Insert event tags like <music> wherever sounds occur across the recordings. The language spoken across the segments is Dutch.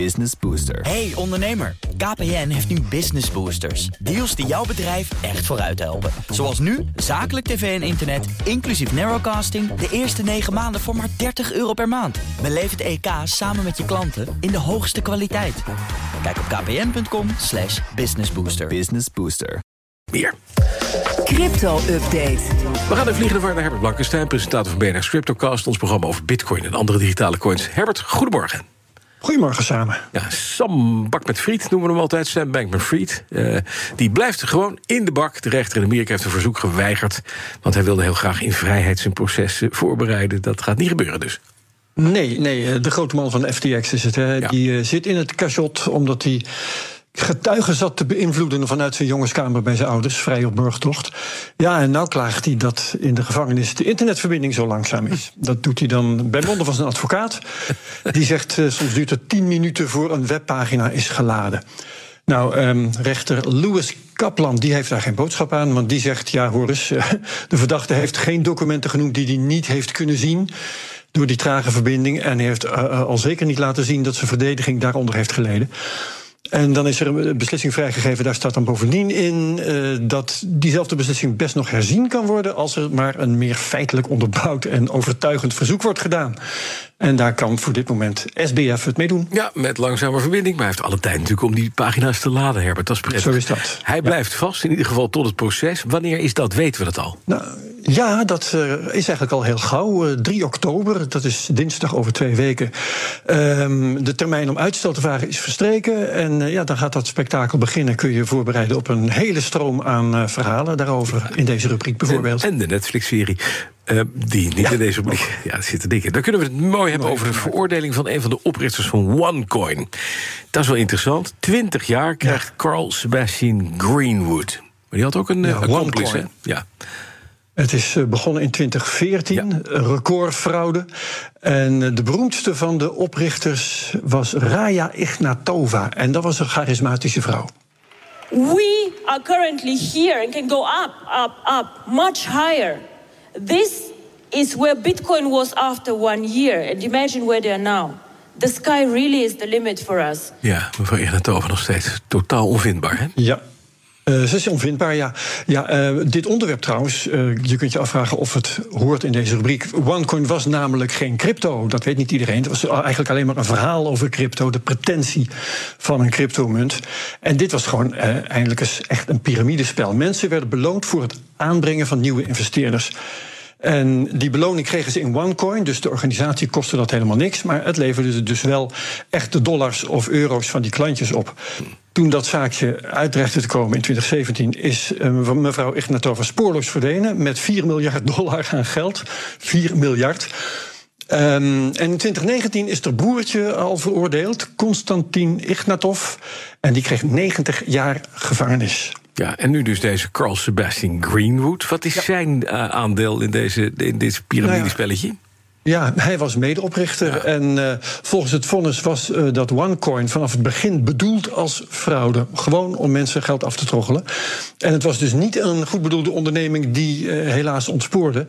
Business Booster. Hey ondernemer, KPN heeft nu Business Boosters. Deals die jouw bedrijf echt vooruit helpen. Zoals nu, zakelijk tv en internet, inclusief narrowcasting... de eerste 9 maanden voor maar 30 euro per maand. Beleef het EK samen met je klanten in de hoogste kwaliteit. Kijk op kpn.com slash businessbooster. Business Booster. Meer. Crypto-update. We gaan de vliegende vaart naar Herbert Blankenstein, presentator van BNR's Cryptocast... ons programma over bitcoin en andere digitale coins. Herbert, goedemorgen. Goedemorgen samen. Ja, Sam Bak met Friet noemen we hem altijd, Sam Bankman Fried. Uh, die blijft gewoon in de bak. De rechter in Amerika heeft een verzoek geweigerd... want hij wilde heel graag in vrijheid zijn proces voorbereiden. Dat gaat niet gebeuren dus. Nee, nee, de grote man van FTX is het. Hè. Ja. Die uh, zit in het cachot omdat hij getuigen zat te beïnvloeden vanuit zijn jongenskamer bij zijn ouders, vrij op burgtocht. Ja, en nou klaagt hij dat in de gevangenis de internetverbinding zo langzaam is. <laughs> Dat doet hij dan bij monden van zijn advocaat. Die zegt uh, soms duurt het tien minuten voor een webpagina is geladen. Nou, um, rechter Louis Kaplan die heeft daar geen boodschap aan, want die zegt: ja, hoor eens, <laughs> de verdachte heeft geen documenten genoemd die hij niet heeft kunnen zien door die trage verbinding. En heeft uh, al zeker niet laten zien dat zijn verdediging daaronder heeft geleden. En dan is er een beslissing vrijgegeven. Daar staat dan bovendien in uh, dat diezelfde beslissing best nog herzien kan worden. als er maar een meer feitelijk onderbouwd en overtuigend verzoek wordt gedaan. En daar kan voor dit moment SBF het mee doen. Ja, met langzame verbinding. Maar hij heeft alle tijd natuurlijk om die pagina's te laden, Herbert. Dat is prettig. Zo is dat. Hij blijft vast, in ieder geval tot het proces. Wanneer is dat? Weten we dat al? Nou, ja, dat uh, is eigenlijk al heel gauw. Uh, 3 oktober, dat is dinsdag over twee weken. Um, de termijn om uitstel te vragen is verstreken. En uh, ja, dan gaat dat spektakel beginnen. Kun je je voorbereiden op een hele stroom aan verhalen daarover. In deze rubriek bijvoorbeeld. En, en de Netflix-serie. Uh, die niet ja, in deze. Ja, dat zit te. Dan kunnen we het mooi hebben over de veroordeling van een van de oprichters van OneCoin. Dat is wel interessant. Twintig jaar krijgt ja. Carl Sebastian Greenwood. Maar die had ook een ja, accomplice, hè? Ja. Het is begonnen in 2014, ja. recordfraude. En de beroemdste van de oprichters was Raya Ignatova. En dat was een charismatische vrouw. We are currently here and can go up, up, up, much higher. This is where Bitcoin was after one year. And imagine where they are now. The sky really is the limit for us. Ja, mevrouw Ignatova nog steeds totaal onvindbaar, hè? Ja. Uh, ze onvindbaar, ja. ja uh, dit onderwerp trouwens, uh, je kunt je afvragen of het hoort in deze rubriek. OneCoin was namelijk geen crypto, dat weet niet iedereen. Het was eigenlijk alleen maar een verhaal over crypto, de pretentie van een cryptomunt. En dit was gewoon eindelijk eens echt een piramidespel. Mensen werden beloond voor het aanbrengen van nieuwe investeerders. En die beloning kregen ze in OneCoin, dus de organisatie kostte dat helemaal niks. Maar het leverde dus wel echte dollars of euro's van die klantjes op. Toen dat zaakje uitrechte te komen in 2017, is uh, mevrouw Ignatova spoorloos verdwenen met 4 miljard dollar aan geld. 4 miljard. Um, en in 2019 is er broertje al veroordeeld, Konstantin Ignatov. En die kreeg 90 jaar gevangenis. Ja, en nu dus deze Carl Sebastian Greenwood. Wat is ja. zijn uh, aandeel in, deze, in dit piramidespelletje? Nou ja. Ja, hij was medeoprichter. Ja. En uh, volgens het vonnis was uh, dat OneCoin vanaf het begin bedoeld als fraude. Gewoon om mensen geld af te troggelen. En het was dus niet een goed bedoelde onderneming die uh, helaas ontspoorde.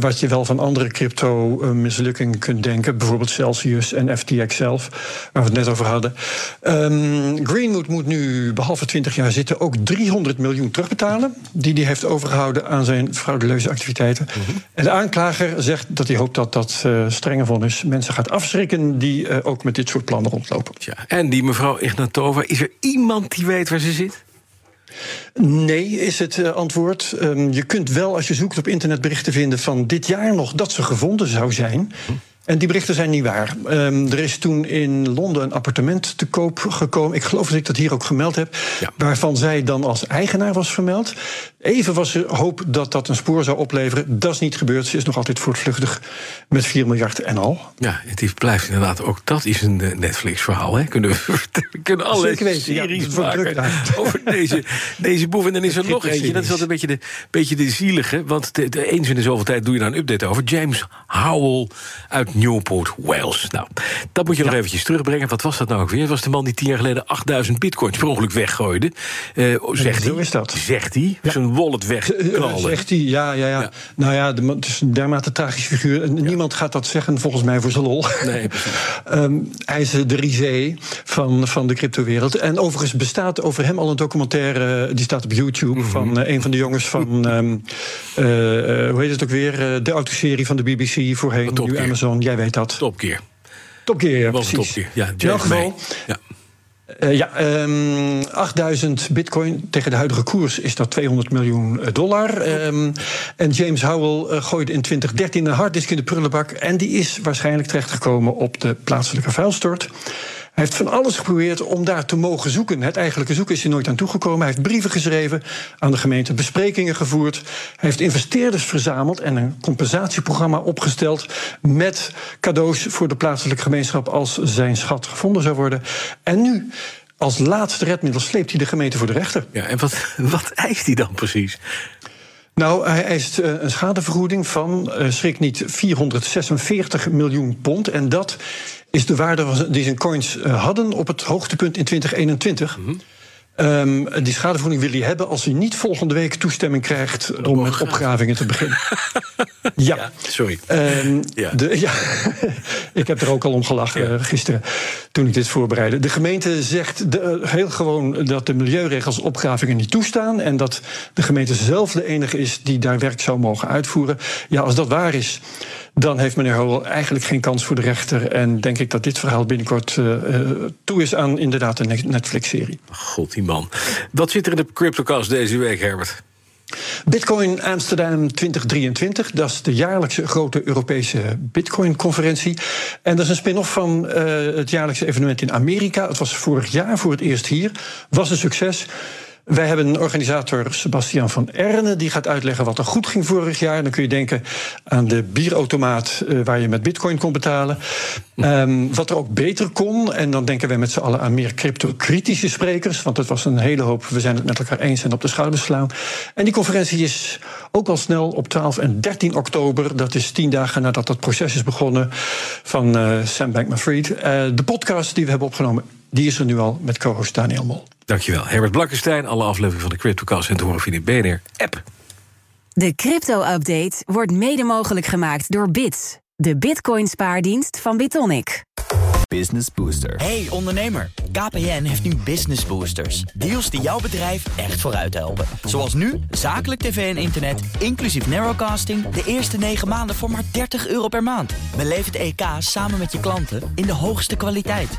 wat je wel van andere crypto-mislukkingen kunt denken. Bijvoorbeeld Celsius en FTX zelf, waar we het net over hadden. Um, Greenwood moet nu, behalve 20 jaar zitten, ook 300 miljoen terugbetalen. Die hij heeft overgehouden aan zijn frauduleuze activiteiten. Mm -hmm. En de aanklager zegt dat hij hoopt dat dat uh, strenge vonnis mensen gaat afschrikken die uh, ook met dit soort plannen rondlopen. Ja, en die mevrouw Ignatova, is er iemand die weet waar ze zit? Nee, is het uh, antwoord. Um, je kunt wel, als je zoekt op internet, berichten vinden van dit jaar nog dat ze gevonden zou zijn. Hm. En die berichten zijn niet waar. Um, er is toen in Londen een appartement te koop gekomen. Ik geloof dat ik dat hier ook gemeld heb. Ja. Waarvan zij dan als eigenaar was vermeld. Even was er hoop dat dat een spoor zou opleveren. Dat is niet gebeurd. Ze is nog altijd voortvluchtig met 4 miljard en al. Ja, het blijft inderdaad ook dat is een Netflix-verhaal. Hè? Kunnen we, <laughs> we kunnen alle series ja, maken over deze, <laughs> deze boef. En dan is er nog eentje. Dat is wel een beetje de, beetje de zielige. Want de, de, eens in de zoveel tijd doe je daar een update over. James Howell uit Newport Wales. Nou, dat moet je nog eventjes terugbrengen. Wat was dat nou ook weer? Het was de man die tien jaar geleden 8000 bitcoins per ongeluk weggooide. Uh, zegt Zo hij. is dat. Zegt hij. Zijn wallet wegknalde. Zegt hij, ja, ja, ja, Ja. Nou ja, de, het is een dermate tragisch figuur. Niemand gaat dat zeggen, volgens mij, voor zijn lol. Nee. <laughs> Ehm, hij is de risé van, van de cryptowereld. En overigens bestaat over hem al een documentaire... eh, die staat op YouTube, Mhm. van eh, een van de jongens van... ehm, eh, eh, hoe heet het ook weer? Eh, de autoserie van de BBC, voorheen, Top nu. Amazon. Jij weet dat. Top keer. Top Gear, ja, precies. topkeer. Ja, In elk geval. Ja. eh, ja, ehm 8000 bitcoin tegen de huidige koers is dat 200 miljoen dollar. Ehm, en James Howell eh, gooide in 2013 een harddisk in de prullenbak. En die is waarschijnlijk terechtgekomen op de plaatselijke vuilstort. Hij heeft van alles geprobeerd om daar te mogen zoeken. Het eigenlijke zoeken is hij nooit aan toegekomen. Hij heeft brieven geschreven aan de gemeente, besprekingen gevoerd. Hij heeft investeerders verzameld en een compensatieprogramma opgesteld. met cadeaus voor de plaatselijke gemeenschap als zijn schat gevonden zou worden. En nu, als laatste redmiddel, sleept hij de gemeente voor de rechter. Ja, en wat, <laughs> wat eist hij dan precies? Nou, hij eist eh, een schadevergoeding van, eh, schrik niet, 446 miljoen pond. En dat is de waarde die zijn coins eh, hadden op het hoogtepunt in 2021. Ehm, die schadevergoeding wil hij hebben als hij niet volgende week toestemming krijgt om met opgravingen te beginnen. <laughs> ja. Sorry. Ehm, Ja. de, ja, <laughs> ik heb er ook al om gelachen eh, gisteren toen ik dit voorbereidde. De gemeente zegt de, eh, heel gewoon dat de milieuregels opgravingen niet toestaan. En dat de gemeente zelf de enige is die daar werk zou mogen uitvoeren. Ja, als dat waar is, dan heeft meneer Howell eigenlijk geen kans voor de rechter. En denk ik dat dit verhaal binnenkort eh, eh, toe is aan inderdaad een Netflix-serie. God, die man. Wat zit er in de CryptoCast deze week, Herbert? Bitcoin Amsterdam 2023, dat is de jaarlijkse grote Europese Bitcoin-conferentie. En dat is een spin-off van eh, het jaarlijkse evenement in Amerika. Het was vorig jaar voor het eerst hier, was een succes. Wij hebben een organisator, Sebastian van Erne, die gaat uitleggen wat er goed ging vorig jaar. Dan kun je denken aan de bierautomaat eh, waar je met bitcoin kon betalen. Ehm, wat er ook beter kon. En dan denken wij met z'n allen aan meer crypto-kritische sprekers. Want het was een hele hoop, we zijn het met elkaar eens en op de schouders slaan. En die conferentie is ook al snel op 12 en 13 oktober. Dat is tien dagen nadat dat proces is begonnen van eh, Sam Bankman-Fried. Eh, de podcast die we hebben opgenomen, die is er nu al met co-host Daniel Mol. Dankjewel. Herbert Blankenstein, alle afleveringen van de CryptoCast en te horen via de BNR-app. De crypto-update wordt mede mogelijk gemaakt door Bits, de bitcoin-spaardienst van Bitonic. Business Booster. Hey ondernemer, KPN heeft nu Business Boosters. Deals die jouw bedrijf echt vooruit helpen. Zoals nu, zakelijk tv en internet, inclusief narrowcasting... de eerste 9 maanden voor maar 30 euro per maand. Beleef het EK samen met je klanten in de hoogste kwaliteit.